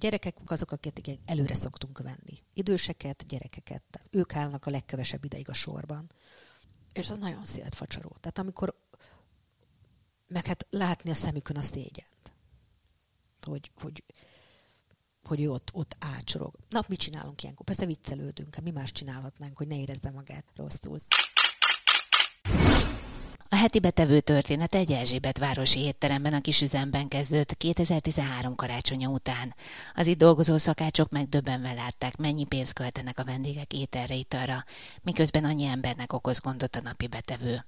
gyerekek azok, akiket előre szoktunk venni. Időseket, gyerekeket. Ők állnak a legkevesebb ideig a sorban. És az nagyon szélt facsaró. Tehát amikor meg hát látni a szemükön a szégyent. Hogy, hogy, hogy ő ott, ott ácsorog. Na, mit csinálunk ilyenkor? Persze viccelődünk, hát mi más csinálhatnánk, hogy ne érezze magát rosszul heti betevő története egy Erzsébet városi étteremben a kisüzemben kezdődött 2013 karácsonya után. Az itt dolgozó szakácsok megdöbbenve látták, mennyi pénzt költenek a vendégek ételre, italra, miközben annyi embernek okoz gondot a napi betevő.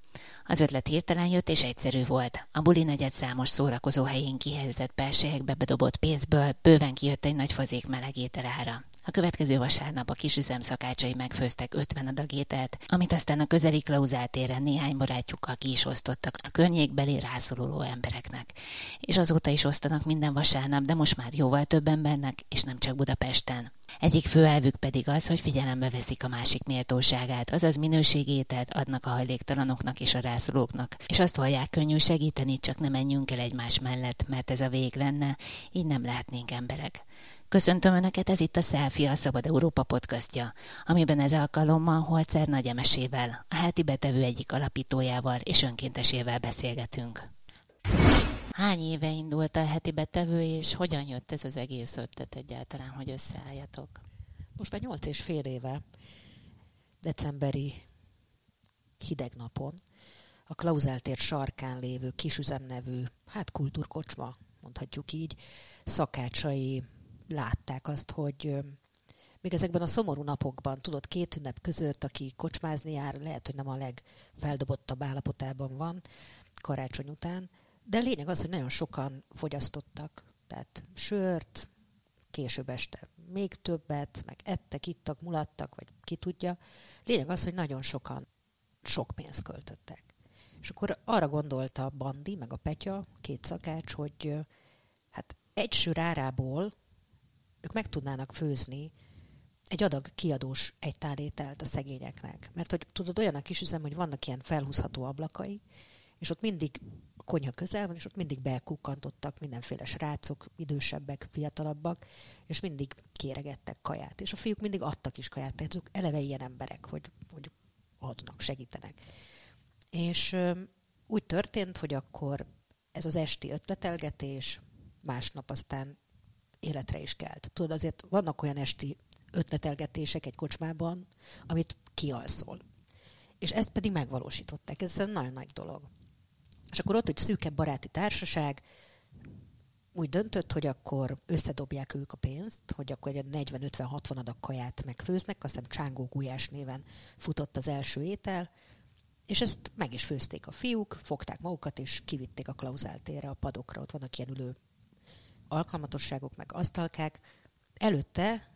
Az ötlet hirtelen jött és egyszerű volt. A buli negyed számos szórakozó helyén kihelyezett persejekbe bedobott pénzből bőven kijött egy nagy fazék meleg ételára. A következő vasárnap a kisüzem szakácsai megfőztek 50 adag ételt, amit aztán a közeli klauzátéren néhány barátjukkal ki is osztottak a környékbeli rászoruló embereknek. És azóta is osztanak minden vasárnap, de most már jóval több embernek, és nem csak Budapesten. Egyik fő elvük pedig az, hogy figyelembe veszik a másik méltóságát, azaz minőségételt adnak a hajléktalanoknak és a rászorulóknak, és azt vallják könnyű segíteni, csak ne menjünk el egymás mellett, mert ez a vég lenne, így nem lehetnénk emberek. Köszöntöm Önöket, ez itt a Selfie, a Szabad Európa podcastja, amiben ez alkalommal Holcer Nagy Emesével, a heti betevő egyik alapítójával és önkéntesével beszélgetünk. Hány éve indult a heti betevő, és hogyan jött ez az egész ötlet egyáltalán, hogy összeálljatok? Most már nyolc és fél éve, decemberi hideg napon, a Klauzáltér sarkán lévő kisüzemnevű, hát kultúrkocsma, mondhatjuk így, szakácsai látták azt, hogy még ezekben a szomorú napokban, tudod, két ünnep között, aki kocsmázni jár, lehet, hogy nem a legfeldobottabb állapotában van karácsony után, de a lényeg az, hogy nagyon sokan fogyasztottak, tehát sört, később este még többet, meg ettek, ittak, mulattak, vagy ki tudja. Lényeg az, hogy nagyon sokan sok pénzt költöttek. És akkor arra gondolta a Bandi, meg a Petya, két szakács, hogy hát egy sör árából ők meg tudnának főzni egy adag kiadós egy tálételt a szegényeknek. Mert hogy tudod, olyan a kis üzem, hogy vannak ilyen felhúzható ablakai, és ott mindig a konyha közel van, és ott mindig bekukkantottak mindenféle srácok, idősebbek, fiatalabbak, és mindig kéregettek kaját. És a fiúk mindig adtak is kaját, tehát ők eleve ilyen emberek, hogy, hogy adnak, segítenek. És ö, úgy történt, hogy akkor ez az esti ötletelgetés, másnap aztán életre is kelt. Tudod, azért vannak olyan esti ötletelgetések egy kocsmában, amit kialszol. És ezt pedig megvalósították. Ez egy nagyon nagy dolog. És akkor ott egy szűkebb baráti társaság úgy döntött, hogy akkor összedobják ők a pénzt, hogy akkor egy 40-50-60 adag kaját megfőznek, azt hiszem Csángó Gulyás néven futott az első étel, és ezt meg is főzték a fiúk, fogták magukat, és kivitték a klauzáltérre, a padokra, ott vannak ilyen ülő alkalmatosságok, meg asztalkák. Előtte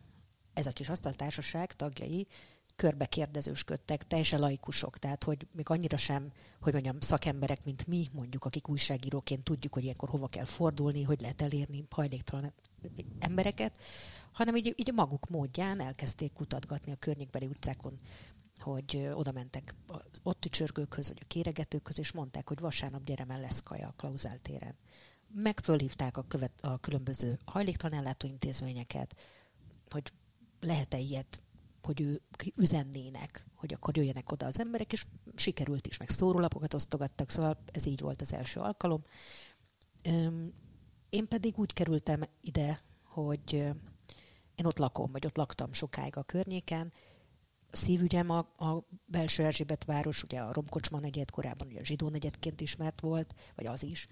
ez a kis asztaltársaság tagjai körbe kérdezősködtek, teljesen laikusok, tehát hogy még annyira sem, hogy mondjam, szakemberek, mint mi, mondjuk, akik újságíróként tudjuk, hogy ilyenkor hova kell fordulni, hogy lehet elérni hajléktalan embereket, hanem így, így maguk módján elkezdték kutatgatni a környékbeli utcákon, hogy oda mentek ott csörgőkhöz, vagy a kéregetőkhöz, és mondták, hogy vasárnap gyere, lesz kaja a Klauzál téren meg fölhívták a, követ, a különböző hajléktalan intézményeket, hogy lehet-e ilyet, hogy ő üzennének, hogy akkor jöjjenek oda az emberek, és sikerült is, meg szórólapokat osztogattak, szóval ez így volt az első alkalom. Én pedig úgy kerültem ide, hogy én ott lakom, vagy ott laktam sokáig a környéken. Szívügyem a, a belső Erzsébet város, ugye a Romkocsma negyed korábban ugye a zsidó negyedként ismert volt, vagy az is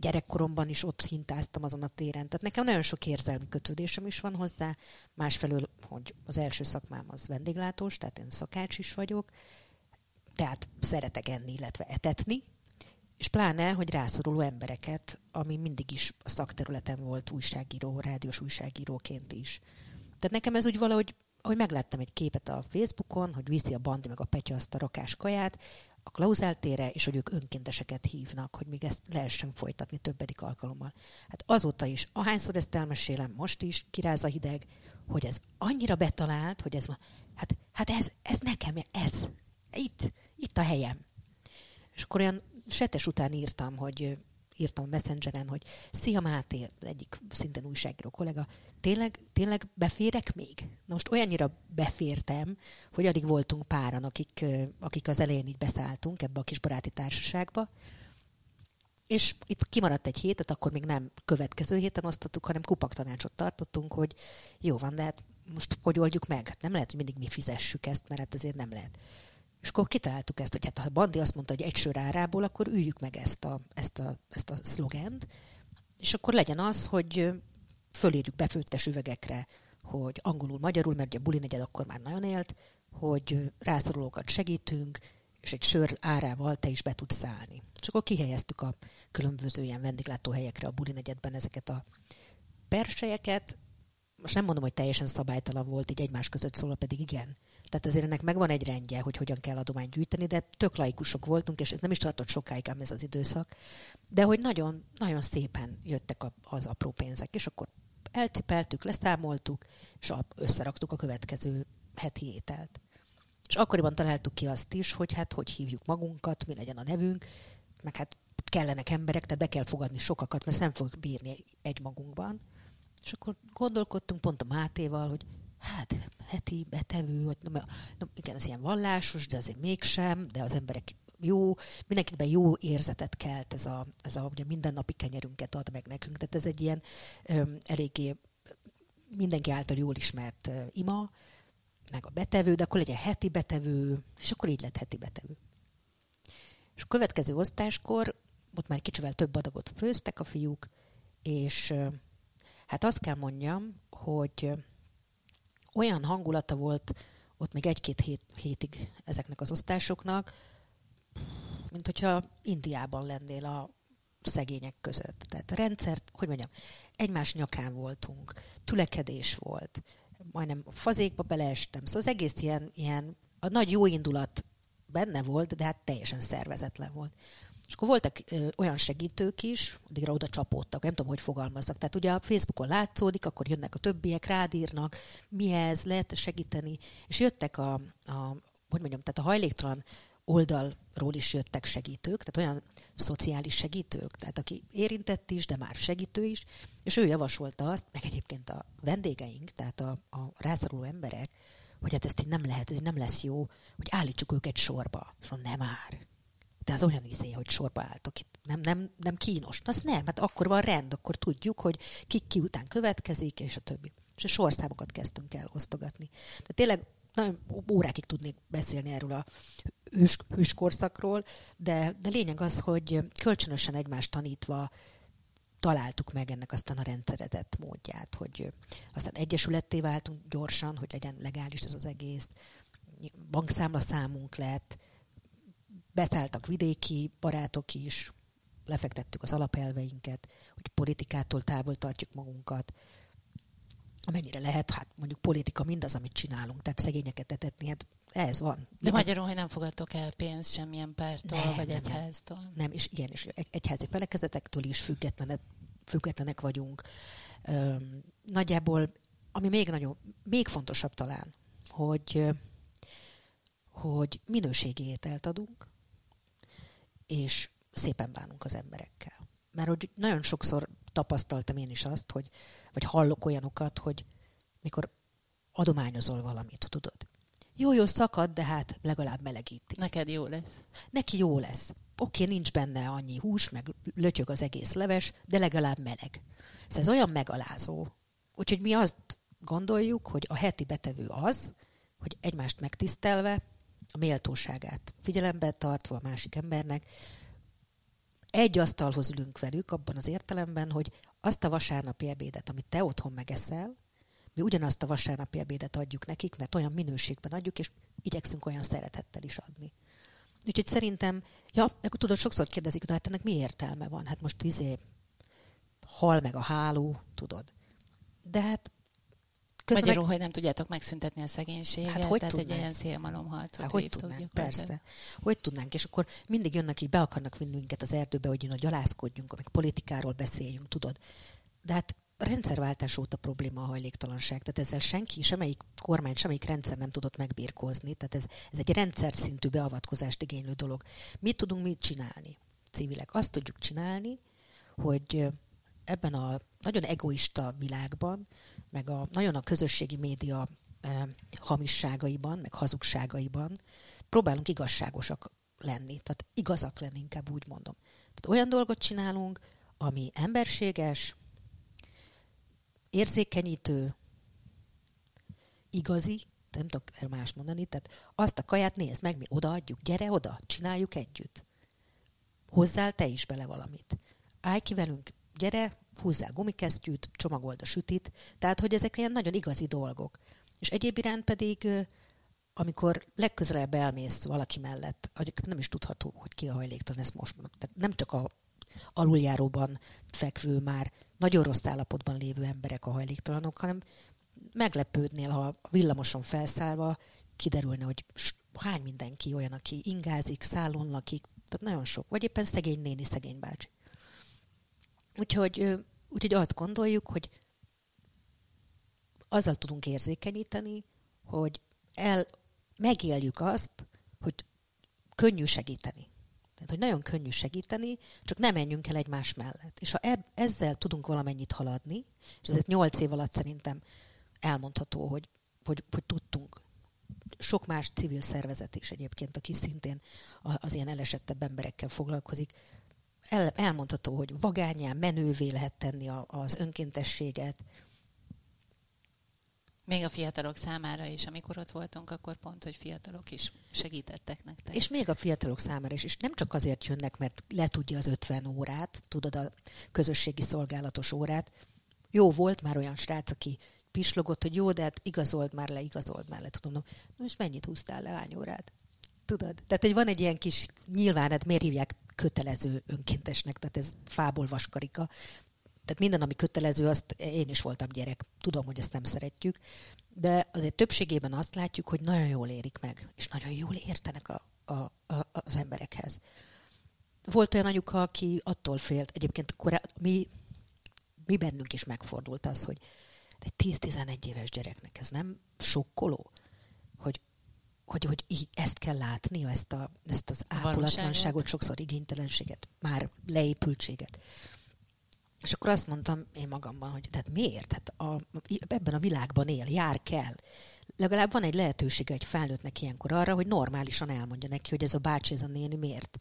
gyerekkoromban is ott hintáztam azon a téren. Tehát nekem nagyon sok érzelmi kötődésem is van hozzá. Másfelől, hogy az első szakmám az vendéglátós, tehát én szakács is vagyok. Tehát szeretek enni, illetve etetni. És pláne, hogy rászoruló embereket, ami mindig is a szakterületen volt újságíró, rádiós újságíróként is. Tehát nekem ez úgy valahogy, hogy megláttam egy képet a Facebookon, hogy viszi a Bandi meg a Petya azt a rakás kaját, a klauzáltére, és hogy ők önkénteseket hívnak, hogy még ezt lehessen folytatni többedik alkalommal. Hát azóta is, ahányszor ezt elmesélem, most is kiráz a hideg, hogy ez annyira betalált, hogy ez, hát, hát ez, ez nekem, ez, itt, itt a helyem. És akkor olyan setes után írtam, hogy írtam a Messengeren, hogy szia Máté, egyik szintén újságíró kollega, tényleg, tényleg beférek még? Na most olyannyira befértem, hogy addig voltunk páran, akik, akik az elején így beszálltunk ebbe a kis baráti társaságba, és itt kimaradt egy hétet, akkor még nem következő héten osztottuk, hanem kupaktanácsot tartottunk, hogy jó van, de hát most hogy oldjuk meg? Hát nem lehet, hogy mindig mi fizessük ezt, mert hát azért nem lehet. És akkor kitaláltuk ezt, hogy hát ha Bandi azt mondta, hogy egy sör árából, akkor üljük meg ezt a, ezt a, ezt a szlogent, és akkor legyen az, hogy fölírjuk befőttes üvegekre, hogy angolul, magyarul, mert ugye a buli negyed akkor már nagyon élt, hogy rászorulókat segítünk, és egy sör árával te is be tudsz szállni. És akkor kihelyeztük a különböző ilyen vendéglátóhelyekre a buli negyedben ezeket a persejeket. Most nem mondom, hogy teljesen szabálytalan volt így egymás között szólva, pedig igen. Tehát azért ennek megvan egy rendje, hogy hogyan kell adományt gyűjteni, de tök laikusok voltunk, és ez nem is tartott sokáig ám ez az időszak. De hogy nagyon, nagyon szépen jöttek az apró pénzek, és akkor elcipeltük, leszámoltuk, és összeraktuk a következő heti ételt. És akkoriban találtuk ki azt is, hogy hát hogy hívjuk magunkat, mi legyen a nevünk, meg hát kellenek emberek, tehát be kell fogadni sokakat, mert nem fogjuk bírni egy magunkban. És akkor gondolkodtunk pont a Mátéval, hogy hát heti betevő, hogy na, na, igen, ez ilyen vallásos, de azért mégsem, de az emberek jó, mindenkiben jó érzetet kelt ez a, ez a ugye mindennapi kenyerünket ad meg nekünk. Tehát ez egy ilyen öm, eléggé mindenki által jól ismert uh, ima, meg a betevő, de akkor legyen heti betevő, és akkor így lett heti betevő. És a következő osztáskor, ott már kicsivel több adagot főztek a fiúk, és hát azt kell mondjam, hogy olyan hangulata volt ott még egy-két hét, hétig ezeknek az osztásoknak, mint hogyha Indiában lennél a szegények között. Tehát a rendszert, hogy mondjam, egymás nyakán voltunk, tülekedés volt, majdnem fazékba beleestem. Szóval az egész ilyen, ilyen a nagy jó indulat benne volt, de hát teljesen szervezetlen volt. És akkor voltak ö, olyan segítők is, addigra oda csapódtak, nem tudom, hogy fogalmaznak. Tehát ugye a Facebookon látszódik, akkor jönnek a többiek, rádírnak, mi ez, lehet segíteni. És jöttek a, a hogy mondjam, tehát a hajléktalan oldalról is jöttek segítők, tehát olyan szociális segítők, tehát aki érintett is, de már segítő is, és ő javasolta azt, meg egyébként a vendégeink, tehát a, a rászoruló emberek, hogy hát ezt így nem lehet, ez így nem lesz jó, hogy állítsuk őket sorba. És mondom, nem már. De az olyan izé, hogy sorba álltok itt. Nem, nem, nem kínos. Na, az nem, hát akkor van rend, akkor tudjuk, hogy ki, ki után következik, és a többi. És a sorszámokat kezdtünk el osztogatni. De tényleg nagyon órákig tudnék beszélni erről a hős, hőskorszakról, de, de lényeg az, hogy kölcsönösen egymást tanítva találtuk meg ennek aztán a rendszerezett módját, hogy aztán egyesületté váltunk gyorsan, hogy legyen legális ez az egész, bankszámla számunk lett, beszálltak vidéki barátok is, lefektettük az alapelveinket, hogy politikától távol tartjuk magunkat, amennyire lehet, hát mondjuk politika mindaz, amit csinálunk, tehát szegényeket etetni, hát ez van. De magyarul, hogy nem fogadtok el pénzt semmilyen pártól, nem, vagy nem, egyháztól? Nem. nem, és igen, és egyházi felekezetektől is függetlenek, függetlenek vagyunk. Üm, nagyjából, ami még nagyon, még fontosabb talán, hogy, hogy minőségi ételt adunk, és szépen bánunk az emberekkel. Mert hogy nagyon sokszor tapasztaltam én is azt, hogy, vagy hallok olyanokat, hogy mikor adományozol valamit, tudod. Jó, jó, szakad, de hát legalább melegíti. Neked jó lesz. Neki jó lesz. Oké, nincs benne annyi hús, meg lötyög az egész leves, de legalább meleg. Szóval ez olyan megalázó. Úgyhogy mi azt gondoljuk, hogy a heti betevő az, hogy egymást megtisztelve, a méltóságát figyelembe tartva a másik embernek, egy asztalhoz ülünk velük abban az értelemben, hogy azt a vasárnapi ebédet, amit te otthon megeszel, mi ugyanazt a vasárnapi ebédet adjuk nekik, mert olyan minőségben adjuk, és igyekszünk olyan szeretettel is adni. Úgyhogy szerintem, ja, akkor tudod, sokszor kérdezik, de hát ennek mi értelme van? Hát most izé hal meg a háló, tudod. De hát Közben Magyarul, meg... hogy nem tudjátok megszüntetni a szegénységet, hát hogy tehát tudnánk? egy ilyen szélmalomharcot hát, hogy tudnánk, persze. Hogy tudnánk, és akkor mindig jönnek, így be akarnak vinni minket az erdőbe, hogy a gyalászkodjunk, meg politikáról beszéljünk, tudod. De hát a rendszerváltás óta probléma a hajléktalanság, tehát ezzel senki, semmelyik kormány, semmelyik rendszer nem tudott megbírkozni, tehát ez, ez egy rendszer szintű beavatkozást igénylő dolog. Mit tudunk mit csinálni? Civilek azt tudjuk csinálni, hogy ebben a nagyon egoista világban, meg a nagyon a közösségi média eh, hamisságaiban, meg hazugságaiban próbálunk igazságosak lenni, tehát igazak lenni, inkább úgy mondom. Tehát olyan dolgot csinálunk, ami emberséges, érzékenyítő, igazi, nem tudok más mondani, tehát azt a kaját nézd meg, mi odaadjuk, gyere oda, csináljuk együtt. Hozzál te is bele valamit. Állj ki velünk, gyere, húzzál gumikesztyűt, csomagold a sütit, tehát hogy ezek ilyen nagyon igazi dolgok. És egyéb iránt pedig, amikor legközelebb elmész valaki mellett, nem is tudható, hogy ki a hajléktalan, ezt most mondom. Tehát nem csak a aluljáróban fekvő, már nagyon rossz állapotban lévő emberek a hajléktalanok, hanem meglepődnél, ha a villamoson felszállva kiderülne, hogy hány mindenki olyan, aki ingázik, szállon lakik, tehát nagyon sok. Vagy éppen szegény néni, szegény bácsi. Úgyhogy, úgyhogy azt gondoljuk, hogy azzal tudunk érzékenyíteni, hogy el, megéljük azt, hogy könnyű segíteni. Tehát, hogy nagyon könnyű segíteni, csak nem menjünk el egymás mellett. És ha eb, ezzel tudunk valamennyit haladni, és ezért nyolc év alatt szerintem elmondható, hogy, hogy, hogy tudtunk sok más civil szervezet is egyébként, aki szintén az ilyen elesettebb emberekkel foglalkozik, el, elmondható, hogy vagányán, menővé lehet tenni a, az önkéntességet. Még a fiatalok számára is, amikor ott voltunk, akkor pont, hogy fiatalok is segítettek nektek. És még a fiatalok számára is, és nem csak azért jönnek, mert letudja az 50 órát, tudod, a közösségi szolgálatos órát. Jó volt már olyan srác, aki pislogott, hogy jó, de hát igazold már le, igazold már le. Tudom, no, most mennyit húztál le, hány órát? Tudod? Tehát, hogy van egy ilyen kis, nyilván, hát miért hívják kötelező önkéntesnek, tehát ez fából vaskarika. Tehát minden, ami kötelező, azt én is voltam gyerek, tudom, hogy ezt nem szeretjük, de azért többségében azt látjuk, hogy nagyon jól érik meg, és nagyon jól értenek a, a, a, az emberekhez. Volt olyan anyuka, aki attól félt, egyébként korá, mi, mi bennünk is megfordult az, hogy egy 10-11 éves gyereknek ez nem sokkoló, hogy, hogy így ezt kell látnia, ezt, a, ezt az ápolatlanságot, sokszor igénytelenséget, már leépültséget. És akkor azt mondtam én magamban, hogy tehát miért? Hát a, ebben a világban él, jár kell. Legalább van egy lehetősége egy felnőttnek ilyenkor arra, hogy normálisan elmondja neki, hogy ez a bácsi, ez a néni miért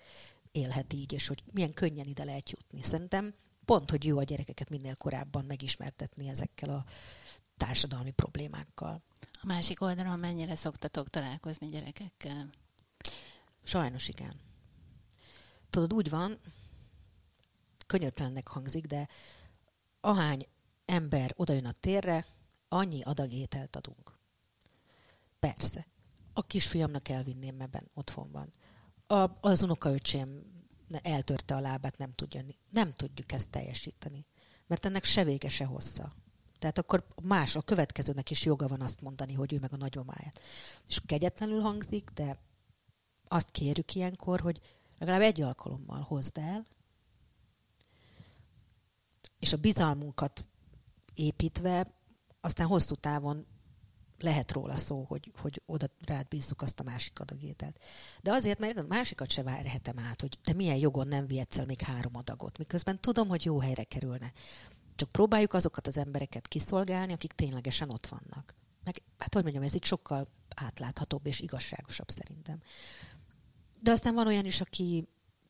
élhet így, és hogy milyen könnyen ide lehet jutni. Szerintem pont, hogy jó a gyerekeket minél korábban megismertetni ezekkel a társadalmi problémákkal. A másik oldalon mennyire szoktatok találkozni gyerekekkel? Sajnos igen. Tudod, úgy van, könyörtelennek hangzik, de ahány ember odajön a térre, annyi adag ételt adunk. Persze. A kisfiamnak elvinném, ebben otthon van. A, az unokaöcsém eltörte a lábát, nem tudja. Nem tudjuk ezt teljesíteni. Mert ennek se vége, se hossza. Tehát akkor más, a következőnek is joga van azt mondani, hogy ő meg a nagyomáját. És kegyetlenül hangzik, de azt kérjük ilyenkor, hogy legalább egy alkalommal hozd el, és a bizalmunkat építve, aztán hosszú távon lehet róla szó, hogy, hogy oda rád bízzuk azt a másik adagételt. De azért, mert a másikat se várhetem át, hogy te milyen jogon nem vihetsz el még három adagot, miközben tudom, hogy jó helyre kerülne. Csak próbáljuk azokat az embereket kiszolgálni, akik ténylegesen ott vannak. Meg, hát hogy mondjam, ez itt sokkal átláthatóbb és igazságosabb szerintem. De aztán van olyan is, aki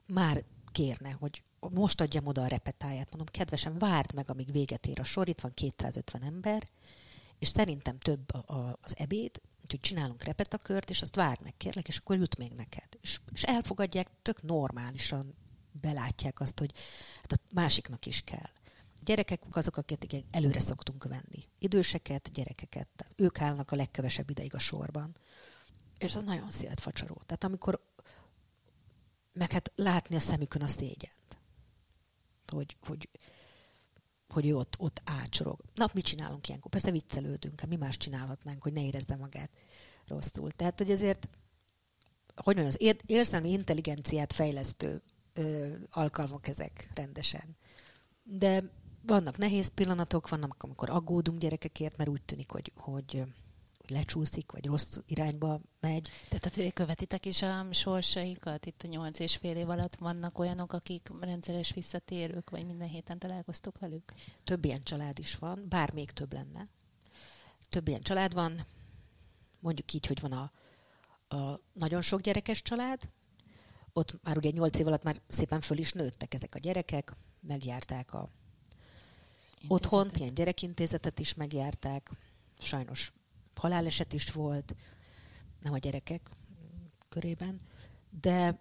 már kérne, hogy most adjam oda a repetáját. Mondom, kedvesen, várd meg, amíg véget ér a sor, itt van 250 ember, és szerintem több a, a, az ebéd, úgyhogy csinálunk repetakört, és azt várd meg, kérlek, és akkor jut még neked. És, és elfogadják, tök normálisan belátják azt, hogy hát a másiknak is kell. Gyerekek azok, akiket előre szoktunk venni. Időseket, gyerekeket. Ők állnak a legkevesebb ideig a sorban. És az nagyon szélt facsaró. Tehát amikor meg hát látni a szemükön a szégyent. Hogy, hogy hogy ő ott, ott ácsorog. Na, mit csinálunk ilyenkor? Persze viccelődünk, hát mi más csinálhatnánk, hogy ne érezze magát rosszul. Tehát, hogy ezért, hogy mondjam, az érzelmi intelligenciát fejlesztő ö, alkalmak ezek rendesen. De vannak nehéz pillanatok, vannak, amikor aggódunk gyerekekért, mert úgy tűnik, hogy, hogy lecsúszik, vagy rossz irányba megy. Tehát azért követitek is a sorsaikat? Itt a nyolc és fél év alatt vannak olyanok, akik rendszeres visszatérők, vagy minden héten találkoztok velük? Több ilyen család is van, bár még több lenne. Több ilyen család van, mondjuk így, hogy van a, a nagyon sok gyerekes család, ott már ugye nyolc év alatt már szépen föl is nőttek ezek a gyerekek, megjárták a otthont, ilyen gyerekintézetet is megjárták, sajnos haláleset is volt, nem a gyerekek körében, de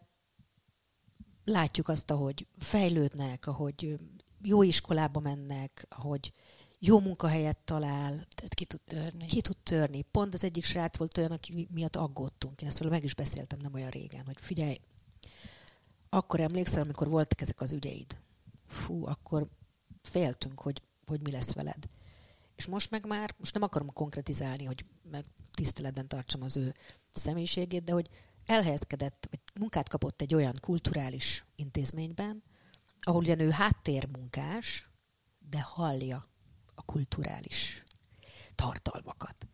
látjuk azt, ahogy fejlődnek, ahogy jó iskolába mennek, ahogy jó munkahelyet talál. Tehát ki tud törni. Ki tud törni. Pont az egyik srác volt olyan, aki miatt aggódtunk. Én ezt meg is beszéltem nem olyan régen, hogy figyelj, akkor emlékszel, amikor voltak ezek az ügyeid. Fú, akkor féltünk, hogy, hogy mi lesz veled. És most meg már, most nem akarom konkretizálni, hogy meg tiszteletben tartsam az ő személyiségét, de hogy elhelyezkedett, vagy munkát kapott egy olyan kulturális intézményben, ahol ugyan ő háttérmunkás, de hallja a kulturális tartalmakat.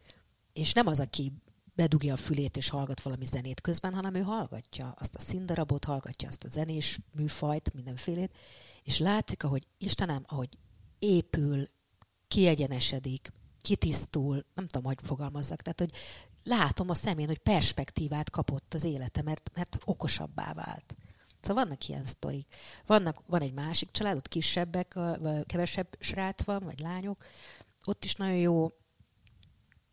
És nem az, aki bedugja a fülét és hallgat valami zenét közben, hanem ő hallgatja azt a színdarabot, hallgatja azt a zenés műfajt, mindenfélét, és látszik, ahogy Istenem, ahogy épül, kiegyenesedik, kitisztul, nem tudom, hogy fogalmazzak, tehát, hogy látom a szemén, hogy perspektívát kapott az élete, mert, mert okosabbá vált. Szóval vannak ilyen sztorik. Vannak, van egy másik család, ott kisebbek, kevesebb srác van, vagy lányok, ott is nagyon jó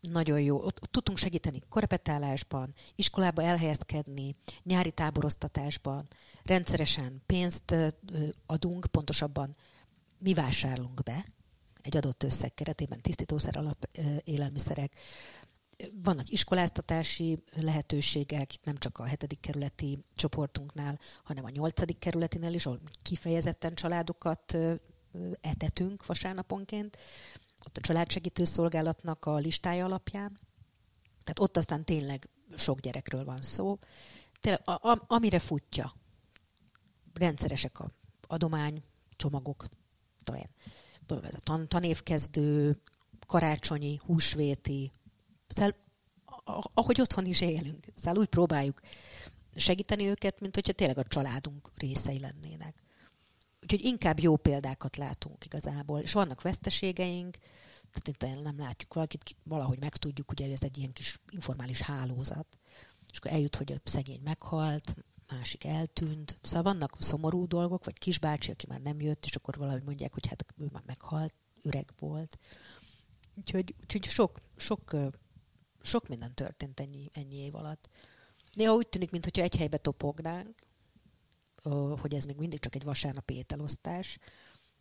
nagyon jó. Ott, ott tudtunk segíteni korepetálásban, iskolába elhelyezkedni, nyári táboroztatásban, rendszeresen pénzt adunk, pontosabban mi vásárlunk be egy adott összeg keretében tisztítószer alap élelmiszerek, vannak iskoláztatási lehetőségek, itt nem csak a hetedik kerületi csoportunknál, hanem a nyolcadik kerületinél is, ahol kifejezetten családokat etetünk vasárnaponként ott a családsegítő szolgálatnak a listája alapján. Tehát ott aztán tényleg sok gyerekről van szó. Tényleg, a, a, amire futja, rendszeresek a adomány, csomagok, talán a tan, tanévkezdő, karácsonyi, húsvéti, szóval, ahogy otthon is élünk. Szóval úgy próbáljuk segíteni őket, mint hogyha tényleg a családunk részei lennének. Úgyhogy inkább jó példákat látunk igazából. És vannak veszteségeink, tehát itt nem látjuk valakit, valahogy megtudjuk, ugye ez egy ilyen kis informális hálózat, és akkor eljut, hogy a szegény meghalt, másik eltűnt. Szóval vannak szomorú dolgok, vagy kisbácsi, aki már nem jött, és akkor valahogy mondják, hogy hát ő már meghalt, öreg volt. Úgyhogy, úgyhogy sok, sok, sok minden történt ennyi, ennyi év alatt. Néha úgy tűnik, mintha egy helybe topognánk, hogy ez még mindig csak egy vasárnapi ételosztás,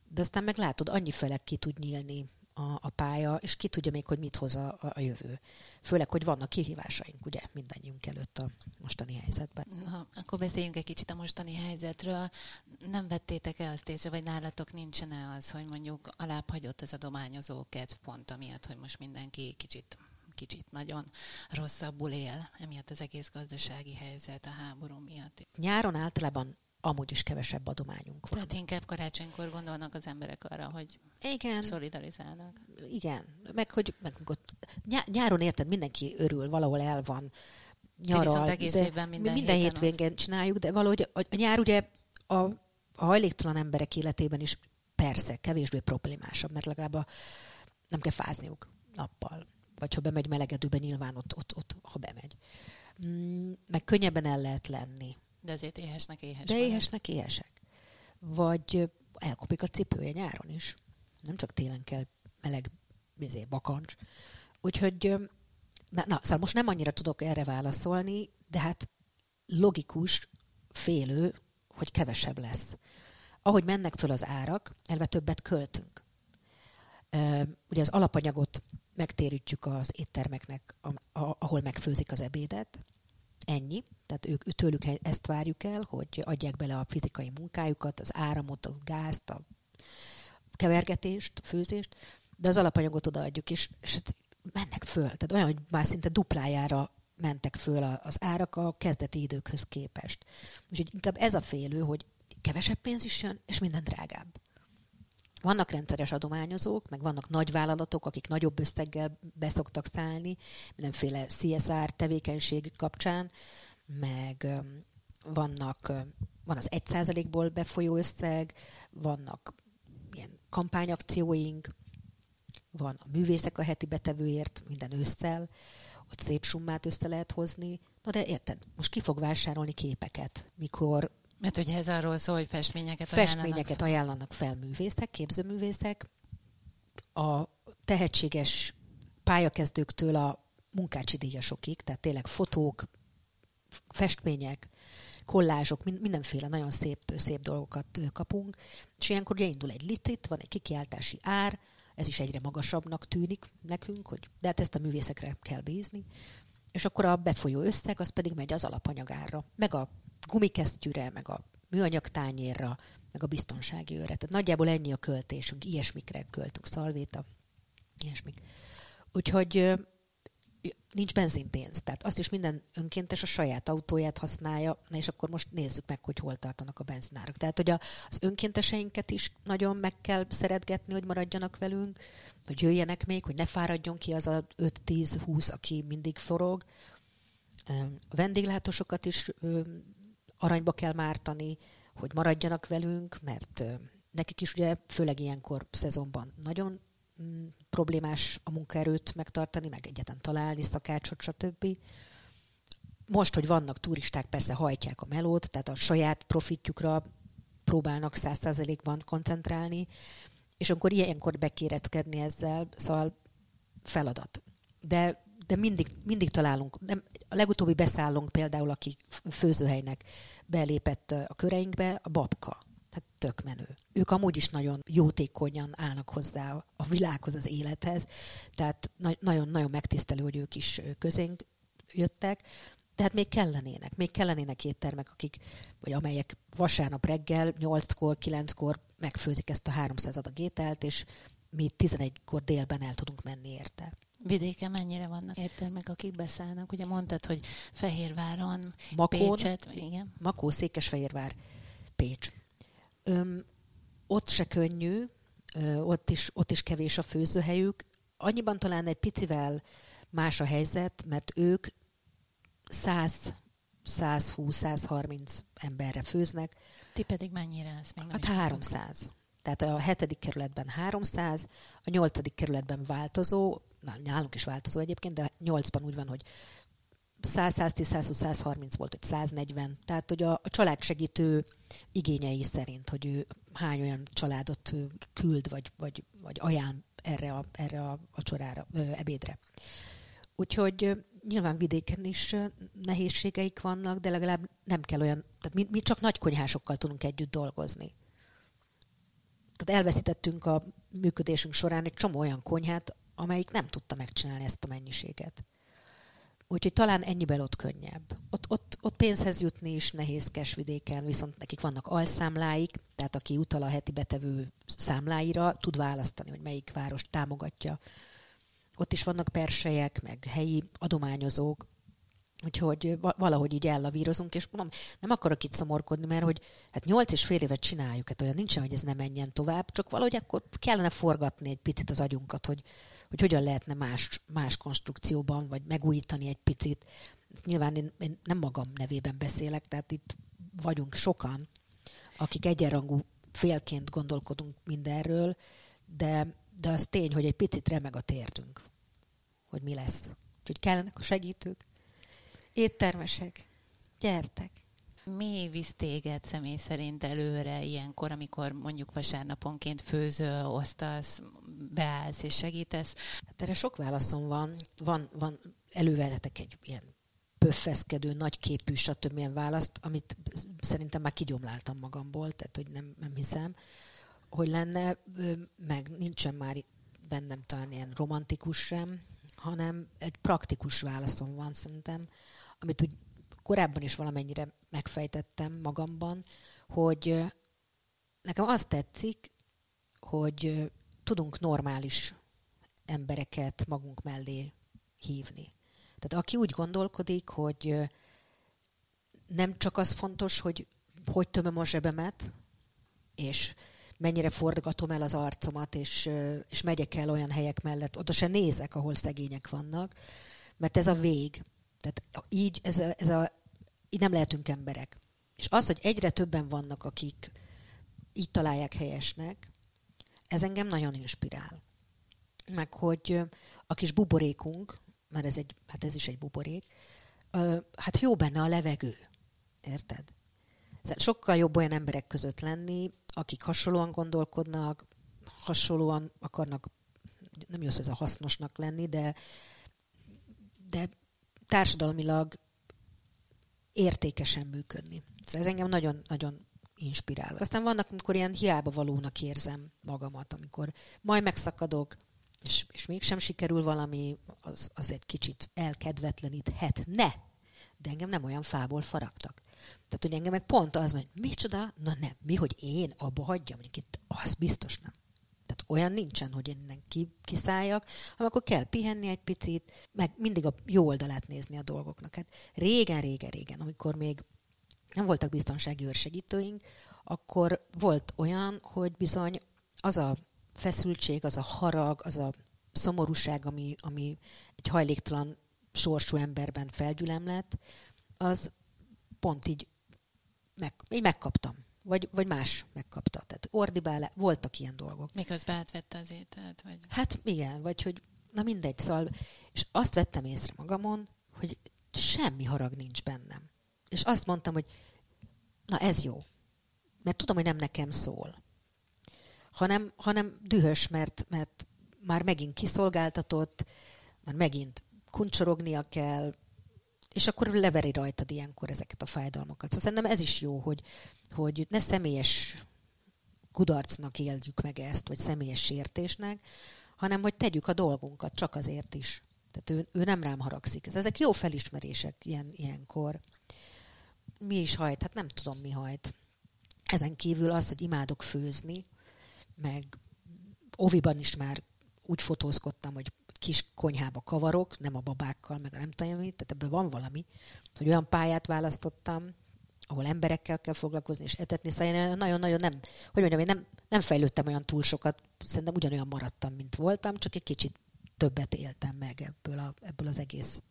de aztán meg látod, annyi felek ki tud nyílni a, a pálya, és ki tudja még, hogy mit hoz a, a jövő. Főleg, hogy vannak kihívásaink, ugye, mindannyiunk előtt a mostani helyzetben. Na, akkor beszéljünk egy kicsit a mostani helyzetről. Nem vettétek-e azt észre, vagy nálatok nincsen-e az, hogy mondjuk alább hagyott az adományozó kedv pont amiatt, hogy most mindenki kicsit kicsit nagyon rosszabbul él, emiatt az egész gazdasági helyzet a háború miatt. Nyáron általában amúgy is kevesebb adományunk van. Tehát inkább karácsonykor gondolnak az emberek arra, hogy igen. szolidarizálnak. Igen, meg hogy meg ott, nyáron érted, mindenki örül, valahol el van, nyaral. De egész évben minden, minden hétvégén csináljuk, de valahogy a, a nyár ugye a, a hajléktalan emberek életében is persze kevésbé problémásabb, mert legalább a, nem kell fázniuk nappal. Vagy ha bemegy melegedőbe, nyilván ott, ott, ott ha bemegy. Mm, meg könnyebben el lehet lenni de azért éhesnek éhes. De éhesnek éhesek. Vagy elkopik a cipője nyáron is. Nem csak télen kell meleg bizé, bakancs. Úgyhogy, na, na, szóval most nem annyira tudok erre válaszolni, de hát logikus, félő, hogy kevesebb lesz. Ahogy mennek föl az árak, elve többet költünk. Ugye az alapanyagot megtérítjük az éttermeknek, ahol megfőzik az ebédet, ennyi, tehát ők, tőlük ezt várjuk el, hogy adják bele a fizikai munkájukat, az áramot, a gázt, a kevergetést, a főzést, de az alapanyagot odaadjuk, és, és hát mennek föl. Tehát olyan, hogy már szinte duplájára mentek föl az árak a kezdeti időkhöz képest. Úgyhogy inkább ez a félő, hogy kevesebb pénz is jön, és minden drágább. Vannak rendszeres adományozók, meg vannak nagy vállalatok, akik nagyobb összeggel beszoktak szállni, mindenféle CSR tevékenység kapcsán, meg vannak, van az 1%-ból befolyó összeg, vannak ilyen kampányakcióink, van a művészek a heti betevőért minden ősszel, ott szép summát össze lehet hozni. Na de érted, most ki fog vásárolni képeket, mikor... Mert ugye ez arról szól, hogy festményeket, festményeket ajánlanak, fel művészek, képzőművészek. A tehetséges pályakezdőktől a munkácsi díjasokig, tehát tényleg fotók, festmények, kollázsok, mindenféle nagyon szép, szép dolgokat kapunk, és ilyenkor ugye indul egy licit, van egy kikiáltási ár, ez is egyre magasabbnak tűnik nekünk, hogy de hát ezt a művészekre kell bízni, és akkor a befolyó összeg az pedig megy az alapanyagára, meg a gumikesztyűre, meg a műanyag tányérra, meg a biztonsági őre. Tehát nagyjából ennyi a költésünk, ilyesmikre költünk, szalvéta, ilyesmik. Úgyhogy nincs benzinpénz. Tehát azt is minden önkéntes a saját autóját használja, na és akkor most nézzük meg, hogy hol tartanak a benzinárak. Tehát, hogy a, az önkénteseinket is nagyon meg kell szeretgetni, hogy maradjanak velünk, hogy jöjjenek még, hogy ne fáradjon ki az a 5-10-20, aki mindig forog. A vendéglátósokat is aranyba kell mártani, hogy maradjanak velünk, mert nekik is ugye főleg ilyenkor szezonban nagyon problémás a munkaerőt megtartani, meg egyetlen találni szakácsot, stb. Most, hogy vannak turisták, persze hajtják a melót, tehát a saját profitjukra próbálnak száz százalékban koncentrálni, és akkor ilyenkor bekéreckedni ezzel, szóval feladat. De, de mindig, mindig találunk. Nem, a legutóbbi beszállónk például, aki főzőhelynek belépett a köreinkbe, a babka. Tök menő. Ők amúgy is nagyon jótékonyan állnak hozzá a világhoz, az élethez, tehát nagyon-nagyon megtisztelő, hogy ők is közénk jöttek, tehát még kellenének, még kellenének éttermek, akik, vagy amelyek vasárnap reggel 8-kor, 9-kor megfőzik ezt a 300 adag ételt, és mi 11-kor délben el tudunk menni érte. Vidéken mennyire vannak éttermek, akik beszállnak? Ugye mondtad, hogy Fehérváron, Makón, Pécset, igen. Makó, Székesfehérvár, Pécs. Öm, ott se könnyű, ö, ott, is, ott is kevés a főzőhelyük. Annyiban talán egy picivel más a helyzet, mert ők 100 120-130 emberre főznek. Ti pedig mennyire lesz még? Hát 300. Tehát a hetedik kerületben 300, a nyolcadik kerületben változó, na, nálunk is változó egyébként, de nyolcban úgy van, hogy 100-110-120-130 volt, hogy 140. Tehát, hogy a, a családsegítő igényei szerint, hogy ő hány olyan családot küld, vagy, vagy, vagy ajánl erre a, erre a, csorára, ö, ebédre. Úgyhogy nyilván vidéken is nehézségeik vannak, de legalább nem kell olyan, tehát mi, mi csak nagy konyhásokkal tudunk együtt dolgozni. Tehát elveszítettünk a működésünk során egy csomó olyan konyhát, amelyik nem tudta megcsinálni ezt a mennyiséget. Úgyhogy talán ennyiben ott könnyebb. Ott, ott, ott pénzhez jutni is nehézkes vidéken, viszont nekik vannak alszámláik, tehát aki utal a heti betevő számláira, tud választani, hogy melyik város támogatja. Ott is vannak persejek, meg helyi adományozók, Úgyhogy valahogy így ellavírozunk, és mondom, nem akarok itt szomorkodni, mert hogy hát nyolc és fél évet csináljuk, hát olyan nincsen, hogy ez ne menjen tovább, csak valahogy akkor kellene forgatni egy picit az agyunkat, hogy, hogy hogyan lehetne más, más konstrukcióban, vagy megújítani egy picit. Nyilván én, én nem magam nevében beszélek, tehát itt vagyunk sokan, akik egyenrangú félként gondolkodunk mindenről, de, de az tény, hogy egy picit remeg a térdünk, hogy mi lesz. Úgyhogy kellenek a segítők, éttermesek, gyertek! Mi visz téged személy szerint előre ilyenkor, amikor mondjuk vasárnaponként főző, osztasz, beállsz és segítesz? Hát erre sok válaszom van. Van, van előveletek egy ilyen pöffeszkedő, nagyképű, stb. ilyen választ, amit szerintem már kigyomláltam magamból, tehát hogy nem, nem hiszem, hogy lenne, meg nincsen már bennem talán ilyen romantikus sem, hanem egy praktikus válaszom van szerintem, amit úgy korábban is valamennyire megfejtettem magamban, hogy nekem azt tetszik, hogy tudunk normális embereket magunk mellé hívni. Tehát aki úgy gondolkodik, hogy nem csak az fontos, hogy hogy tömöm a zsebemet, és mennyire forgatom el az arcomat, és, és megyek el olyan helyek mellett, oda se nézek, ahol szegények vannak, mert ez a vég. Tehát így, ez a, ez a, így nem lehetünk emberek. És az, hogy egyre többen vannak, akik így találják helyesnek, ez engem nagyon inspirál. Meg hogy a kis buborékunk, mert ez, egy, hát ez is egy buborék, hát jó benne a levegő. Érted? Sokkal jobb olyan emberek között lenni, akik hasonlóan gondolkodnak, hasonlóan akarnak, nem jó ez a hasznosnak lenni, de, de társadalmilag értékesen működni. Ez engem nagyon-nagyon inspirál. Aztán vannak, amikor ilyen hiába valónak érzem magamat, amikor majd megszakadok, és, és mégsem sikerül valami, az, az egy kicsit elkedvetleníthet. Ne! De engem nem olyan fából faragtak. Tehát, hogy engem meg pont az, hogy micsoda, na nem, mi, hogy én abba hagyjam, itt, az biztos nem. Olyan nincsen, hogy én innen ki, kiszálljak, hanem akkor kell pihenni egy picit, meg mindig a jó oldalát nézni a dolgoknak. Hát régen, régen, régen, amikor még nem voltak biztonsági őrsegítőink, akkor volt olyan, hogy bizony az a feszültség, az a harag, az a szomorúság, ami, ami egy hajléktalan sorsú emberben felgyülem lett, az pont így, meg, így megkaptam. Vagy, vagy más megkapta. Tehát ordibál, voltak ilyen dolgok. Miközben átvette az ételt? Vagy... Hát igen, vagy hogy na mindegy, szóval, és azt vettem észre magamon, hogy semmi harag nincs bennem. És azt mondtam, hogy na ez jó. Mert tudom, hogy nem nekem szól. Hanem, hanem dühös, mert, mert már megint kiszolgáltatott, már megint kuncsorognia kell, és akkor leveri rajtad ilyenkor ezeket a fájdalmakat. Szóval szerintem ez is jó, hogy, hogy ne személyes kudarcnak éljük meg ezt, vagy személyes sértésnek, hanem hogy tegyük a dolgunkat csak azért is. Tehát ő, ő nem rám haragszik. Ezek jó felismerések ilyen, ilyenkor. Mi is hajt? Hát nem tudom, mi hajt. Ezen kívül az, hogy imádok főzni, meg oviban is már úgy fotózkodtam, hogy kis konyhába kavarok, nem a babákkal, meg nem tudom tehát ebben van valami, hogy olyan pályát választottam, ahol emberekkel kell foglalkozni és etetni, szóval én nagyon-nagyon nem, hogy mondjam, én nem, nem fejlődtem olyan túl sokat, szerintem ugyanolyan maradtam, mint voltam, csak egy kicsit többet éltem meg ebből, a, ebből az egész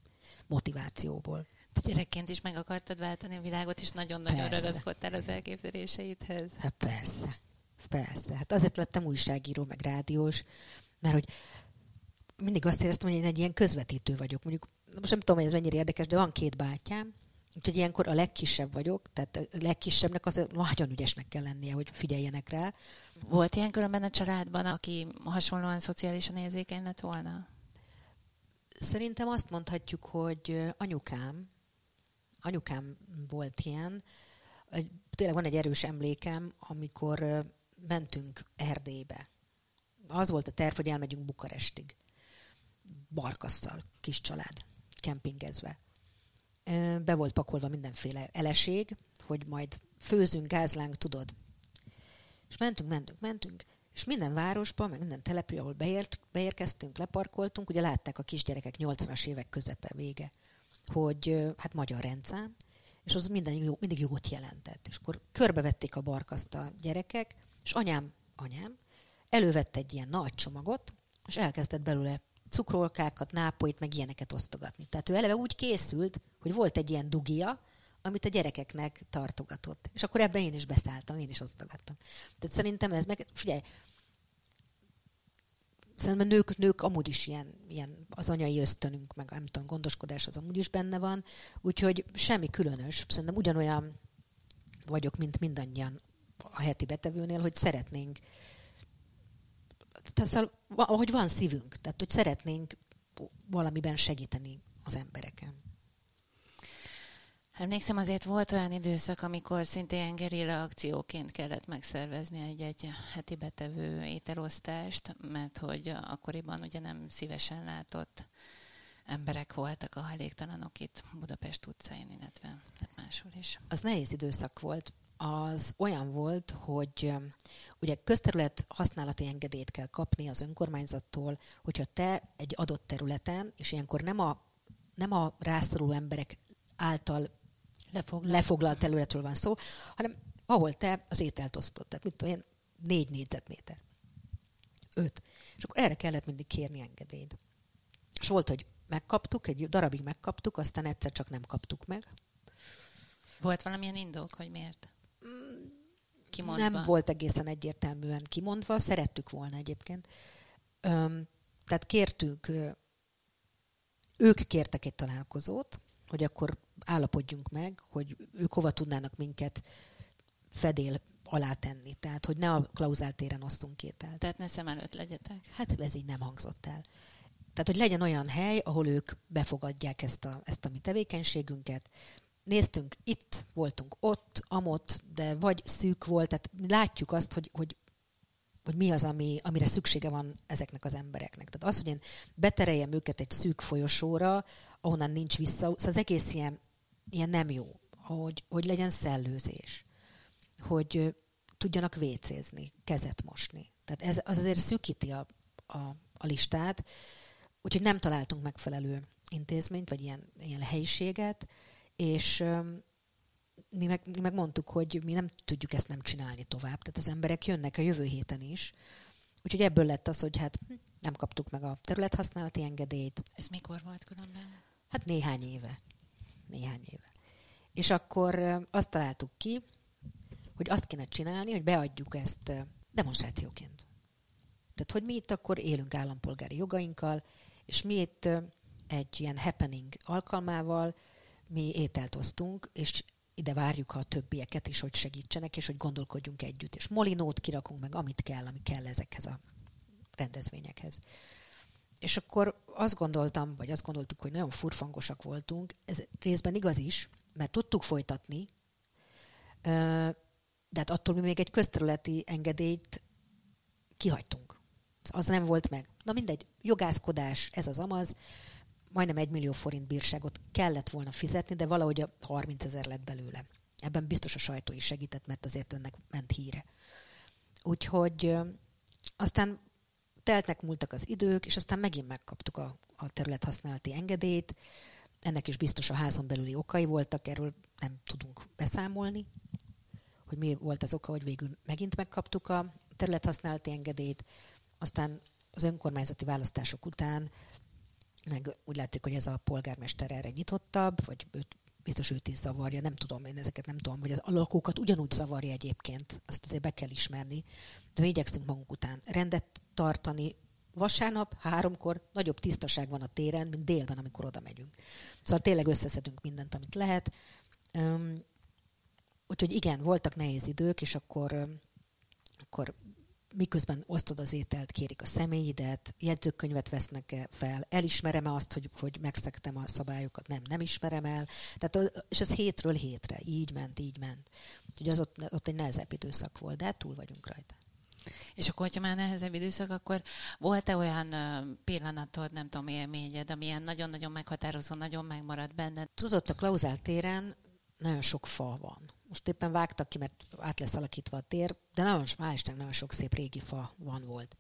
motivációból. Te gyerekként is meg akartad váltani a világot, és nagyon-nagyon ragaszkodtál az elképzeléseidhez. Hát persze, persze. Hát azért lettem újságíró, meg rádiós, mert hogy mindig azt éreztem, hogy én egy ilyen közvetítő vagyok. Mondjuk, most nem tudom, hogy ez mennyire érdekes, de van két bátyám, úgyhogy ilyenkor a legkisebb vagyok, tehát a legkisebbnek az nagyon ügyesnek kell lennie, hogy figyeljenek rá. Volt ilyen különben a családban, aki hasonlóan szociálisan érzékeny lett volna? Szerintem azt mondhatjuk, hogy anyukám, anyukám volt ilyen. Tényleg van egy erős emlékem, amikor mentünk Erdélybe. Az volt a terv, hogy elmegyünk Bukarestig barkasszal, kis család, kempingezve. Be volt pakolva mindenféle eleség, hogy majd főzünk, gázlánk, tudod. És mentünk, mentünk, mentünk, és minden városba, meg minden települő, ahol beért, beérkeztünk, leparkoltunk, ugye látták a kisgyerekek 80-as évek közepe vége, hogy hát magyar rendszám, és az minden jó, mindig jót jelentett. És akkor körbevették a barkaszt a gyerekek, és anyám, anyám elővett egy ilyen nagy csomagot, és elkezdett belőle cukrolkákat, nápoit, meg ilyeneket osztogatni. Tehát ő eleve úgy készült, hogy volt egy ilyen dugia, amit a gyerekeknek tartogatott. És akkor ebben én is beszálltam, én is osztogattam. Tehát szerintem ez meg, figyelj, szerintem nők, nők amúgy is ilyen, ilyen az anyai ösztönünk, meg nem tudom, gondoskodás az amúgy is benne van, úgyhogy semmi különös. Szerintem ugyanolyan vagyok, mint mindannyian a heti betevőnél, hogy szeretnénk tehát szóval, hogy van szívünk, tehát hogy szeretnénk valamiben segíteni az embereken. Emlékszem, azért volt olyan időszak, amikor szintén gerilla akcióként kellett megszervezni egy-egy heti betevő ételosztást, mert hogy akkoriban ugye nem szívesen látott emberek voltak a hajléktalanok itt Budapest utcáin, illetve hát máshol is. Az nehéz időszak volt az olyan volt, hogy ugye közterület használati engedélyt kell kapni az önkormányzattól, hogyha te egy adott területen, és ilyenkor nem a, nem a rászoruló emberek által lefoglalt, lefoglalt területről van szó, hanem ahol te az ételt osztod. Tehát mit tudom én, négy négyzetméter. Öt. És akkor erre kellett mindig kérni engedélyt. És volt, hogy megkaptuk, egy darabig megkaptuk, aztán egyszer csak nem kaptuk meg. Volt valamilyen indok, hogy miért? Kimondva. Nem volt egészen egyértelműen kimondva, szerettük volna egyébként. Öm, tehát kértünk, ők kértek egy találkozót, hogy akkor állapodjunk meg, hogy ők hova tudnának minket fedél alá tenni. Tehát, hogy ne a klauzáltéren osztunk ételt. Tehát ne szem előtt legyetek. Hát ez így nem hangzott el. Tehát, hogy legyen olyan hely, ahol ők befogadják ezt a, ezt a mi tevékenységünket. Néztünk, itt voltunk, ott, amott, de vagy szűk volt, tehát látjuk azt, hogy, hogy hogy mi az, ami, amire szüksége van ezeknek az embereknek. Tehát az, hogy én betereljem őket egy szűk folyosóra, ahonnan nincs vissza, szóval az egész ilyen, ilyen nem jó, hogy, hogy legyen szellőzés, hogy tudjanak vécézni, kezet mosni. Tehát ez az azért szűkíti a, a, a listát, úgyhogy nem találtunk megfelelő intézményt, vagy ilyen, ilyen helyiséget, és mi meg, mi meg mondtuk, hogy mi nem tudjuk ezt nem csinálni tovább. Tehát az emberek jönnek a jövő héten is. Úgyhogy ebből lett az, hogy hát hm, nem kaptuk meg a területhasználati engedélyt. Ez mikor volt különben? Hát néhány éve. Néhány éve. És akkor azt találtuk ki, hogy azt kéne csinálni, hogy beadjuk ezt demonstrációként. Tehát, hogy mi itt akkor élünk állampolgári jogainkkal, és mi itt egy ilyen happening alkalmával mi ételt osztunk, és ide várjuk a többieket is, hogy segítsenek, és hogy gondolkodjunk együtt. És molinót kirakunk meg, amit kell, ami kell ezekhez a rendezvényekhez. És akkor azt gondoltam, vagy azt gondoltuk, hogy nagyon furfangosak voltunk. Ez részben igaz is, mert tudtuk folytatni, de hát attól mi még egy közterületi engedélyt kihagytunk. Az nem volt meg. Na mindegy, jogászkodás, ez az amaz, majdnem egy millió forint bírságot kellett volna fizetni, de valahogy a 30 ezer lett belőle. Ebben biztos a sajtó is segített, mert azért ennek ment híre. Úgyhogy aztán teltnek múltak az idők, és aztán megint megkaptuk a, a területhasználati engedélyt. Ennek is biztos a házon belüli okai voltak, erről nem tudunk beszámolni, hogy mi volt az oka, hogy végül megint megkaptuk a területhasználati engedélyt. Aztán az önkormányzati választások után meg úgy látszik, hogy ez a polgármester erre nyitottabb, vagy őt, biztos őt is zavarja, nem tudom, én ezeket nem tudom, vagy az lakókat ugyanúgy zavarja egyébként, azt azért be kell ismerni, de mi igyekszünk magunk után rendet tartani, vasárnap háromkor nagyobb tisztaság van a téren, mint délben, amikor oda megyünk. Szóval tényleg összeszedünk mindent, amit lehet. Um, úgyhogy igen, voltak nehéz idők, és akkor, akkor miközben osztod az ételt, kérik a személyidet, jegyzőkönyvet vesznek -e fel, elismerem-e azt, hogy, hogy megszektem a szabályokat, nem, nem ismerem el. Tehát, és ez hétről hétre, így ment, így ment. Úgyhogy az ott, ott egy nehezebb időszak volt, de túl vagyunk rajta. És akkor, hogyha már nehezebb időszak, akkor volt-e olyan pillanatod, nem tudom, élményed, ami ilyen nagyon-nagyon meghatározó, nagyon megmaradt benned? Tudod, a Klauzál téren nagyon sok fa van most éppen vágtak ki, mert át lesz alakítva a tér, de nagyon, hál' Isten, nagyon sok szép régi fa van volt.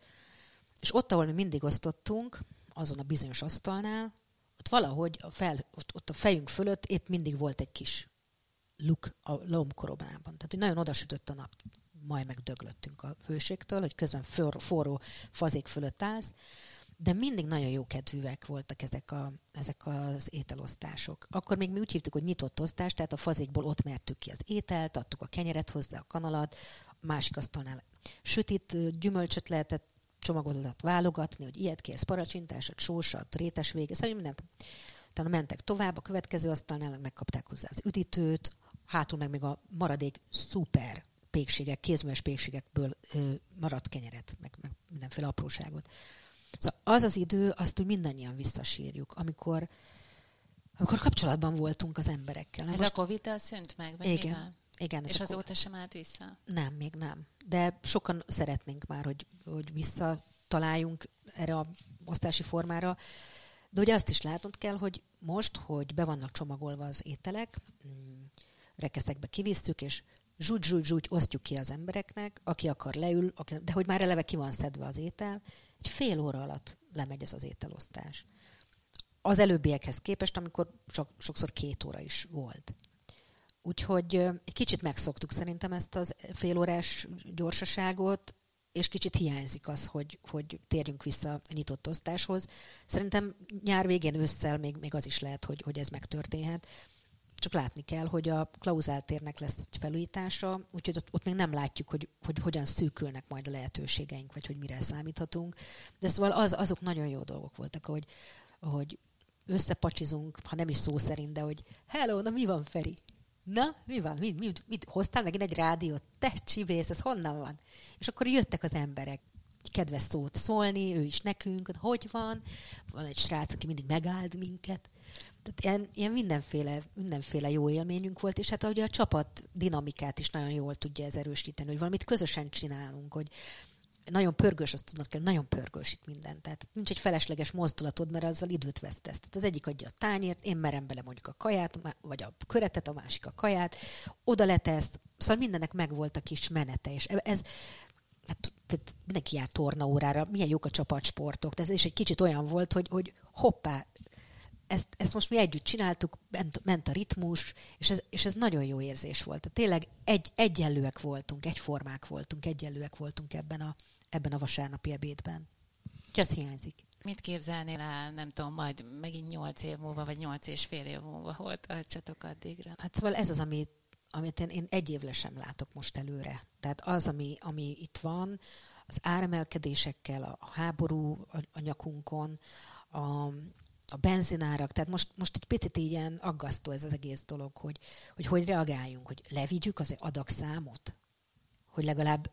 És ott, ahol mi mindig osztottunk, azon a bizonyos asztalnál, ott valahogy a fel, ott, ott a fejünk fölött épp mindig volt egy kis luk a lombkorobában. Tehát, hogy nagyon odasütött a nap, majd megdöglöttünk a hőségtől, hogy közben forró, forró fazék fölött állsz, de mindig nagyon jó kedvűek voltak ezek, a, ezek az ételosztások. Akkor még mi úgy hívtuk, hogy nyitott osztás, tehát a fazékból ott mertük ki az ételt, adtuk a kenyeret hozzá, a kanalat, a másik asztalnál sütit, gyümölcsöt lehetett csomagolat válogatni, hogy ilyet kérsz, paracsintásat, sósat, rétes vége, szóval minden. Utána mentek tovább, a következő asztalnál megkapták hozzá az üdítőt, hátul meg még a maradék szuper pékségek, kézműves pékségekből maradt kenyeret, meg, meg mindenféle apróságot. Szóval az az idő, azt úgy mindannyian visszasírjuk, amikor, amikor kapcsolatban voltunk az emberekkel. Ez most... a covid szűnt meg? Vagy igen. Mivel? Igen, és azóta sem állt vissza? Nem, még nem. De sokan szeretnénk már, hogy, hogy visszataláljunk erre a osztási formára. De ugye azt is látnod kell, hogy most, hogy be vannak csomagolva az ételek, mm, rekeszekbe kivisszük, és zsúgy, zsúgy, zsúgy osztjuk ki az embereknek, aki akar leül, aki, de hogy már eleve ki van szedve az étel, egy fél óra alatt lemegy ez az ételosztás. Az előbbiekhez képest, amikor sok, sokszor két óra is volt. Úgyhogy egy kicsit megszoktuk szerintem ezt az félórás gyorsaságot, és kicsit hiányzik az, hogy, hogy térjünk vissza a nyitott osztáshoz. Szerintem nyár végén, ősszel még, még az is lehet, hogy, hogy ez megtörténhet. Csak látni kell, hogy a klauzáltérnek lesz egy felújítása, úgyhogy ott, ott még nem látjuk, hogy, hogy hogyan szűkülnek majd a lehetőségeink, vagy hogy mire számíthatunk. De szóval az, azok nagyon jó dolgok voltak, hogy, hogy összepacsizunk, ha nem is szó szerint, de hogy hello, na mi van Feri? Na, mi van? Mit, mit, mit hoztál megint egy rádiót? Te csibész, ez honnan van? És akkor jöttek az emberek kedves szót szólni, ő is nekünk, hogy van. Van egy srác, aki mindig megáld minket. Tehát ilyen, ilyen mindenféle, mindenféle jó élményünk volt, és hát ahogy a csapat dinamikát is nagyon jól tudja ez erősíteni, hogy valamit közösen csinálunk, hogy nagyon pörgős, azt tudnak kell, nagyon pörgős itt minden. Tehát nincs egy felesleges mozdulatod, mert azzal időt vesztesz. Tehát az egyik adja a tányért, én merem bele mondjuk a kaját, vagy a köretet, a másik a kaját, oda letesz, szóval mindennek megvolt a kis menete, és ez, hát mindenki jár tornaórára, milyen jók a csapatsportok, de ez is egy kicsit olyan volt, hogy, hogy hoppá, ezt, ezt most mi együtt csináltuk, ment, ment a ritmus, és ez, és ez nagyon jó érzés volt. Tehát tényleg egy, egyenlőek voltunk, egyformák voltunk, egyenlőek voltunk ebben a, ebben a vasárnapi ebédben. Úgyhogy ez hiányzik. Mit képzelnél el, nem tudom, majd megint nyolc év múlva, vagy nyolc és fél év múlva, hol tartsatok addigra? Hát szóval ez az, amit, amit én, én egy évre sem látok most előre. Tehát az, ami, ami itt van, az áremelkedésekkel, a háború a, a nyakunkon, a, a benzinárak, tehát most, most egy picit ilyen aggasztó ez az egész dolog, hogy hogy, hogy reagáljunk, hogy levigyük az adagszámot, hogy legalább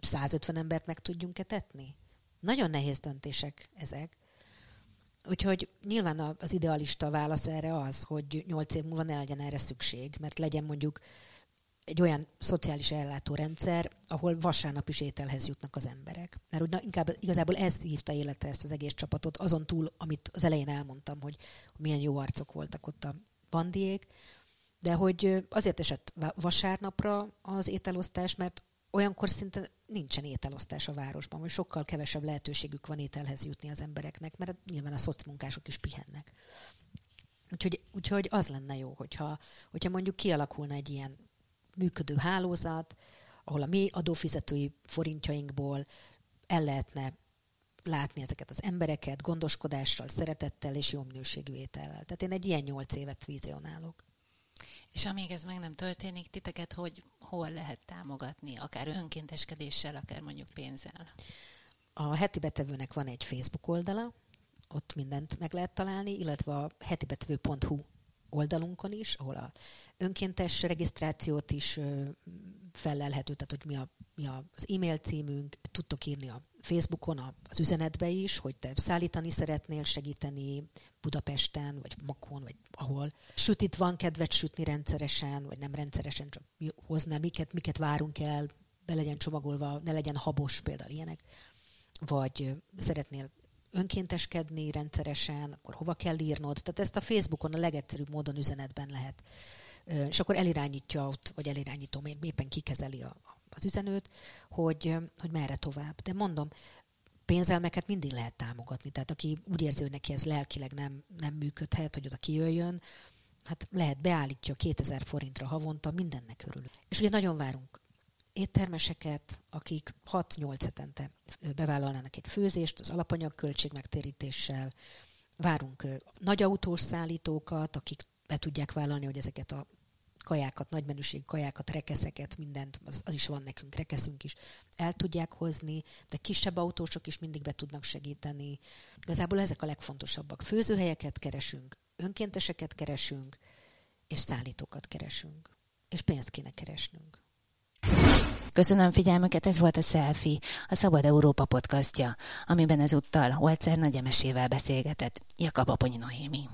150 embert meg tudjunk etetni? Nagyon nehéz döntések ezek. Úgyhogy nyilván az idealista válasz erre az, hogy 8 év múlva ne legyen erre szükség, mert legyen mondjuk egy olyan szociális ellátórendszer, ahol vasárnap is ételhez jutnak az emberek. Mert úgy, na, inkább igazából ez hívta életre ezt az egész csapatot, azon túl, amit az elején elmondtam, hogy milyen jó arcok voltak ott a bandiék, de hogy azért esett vasárnapra az ételosztás, mert olyankor szinte nincsen ételosztás a városban, vagy sokkal kevesebb lehetőségük van ételhez jutni az embereknek, mert nyilván a szocmunkások is pihennek. Úgyhogy, úgyhogy az lenne jó, hogyha, hogyha mondjuk kialakulna egy ilyen működő hálózat, ahol a mi adófizetői forintjainkból el lehetne látni ezeket az embereket gondoskodással, szeretettel és jó minőségű étellel. Tehát én egy ilyen nyolc évet vizionálok. És amíg ez meg nem történik, titeket hogy hol lehet támogatni, akár önkénteskedéssel, akár mondjuk pénzzel? A heti betevőnek van egy Facebook oldala, ott mindent meg lehet találni, illetve a hetibetevő.hu oldalunkon is, ahol a önkéntes regisztrációt is felelhető, tehát hogy mi, a, mi a, az e-mail címünk, tudtok írni a Facebookon az üzenetbe is, hogy te szállítani szeretnél, segíteni Budapesten, vagy Makon, vagy ahol. Sütit van kedvet sütni rendszeresen, vagy nem rendszeresen, csak hoznál, miket, miket várunk el, be legyen csomagolva, ne legyen habos, például ilyenek. Vagy szeretnél önkénteskedni rendszeresen, akkor hova kell írnod. Tehát ezt a Facebookon a legegyszerűbb módon üzenetben lehet. És akkor elirányítja ott, vagy elirányítom, én éppen kikezeli a, az üzenőt, hogy, hogy merre tovább. De mondom, pénzelmeket mindig lehet támogatni. Tehát aki úgy érzi, hogy neki ez lelkileg nem, nem működhet, hogy oda kijöjjön, hát lehet beállítja 2000 forintra havonta, mindennek örülünk. És ugye nagyon várunk éttermeseket, akik 6-8 hetente bevállalnának egy főzést az alapanyag költségmegtérítéssel. Várunk nagy autós szállítókat, akik be tudják vállalni, hogy ezeket a kajákat, nagy menőség kajákat, rekeszeket, mindent, az, az is van nekünk, rekeszünk is, el tudják hozni, de kisebb autósok is mindig be tudnak segíteni. Igazából ezek a legfontosabbak. Főzőhelyeket keresünk, önkénteseket keresünk, és szállítókat keresünk. És pénzt kéne keresnünk. Köszönöm figyelmüket, ez volt a Selfie, a Szabad Európa podcastja, amiben ezúttal Holcer Nagyemesével beszélgetett Jakab Aponyi Noémi.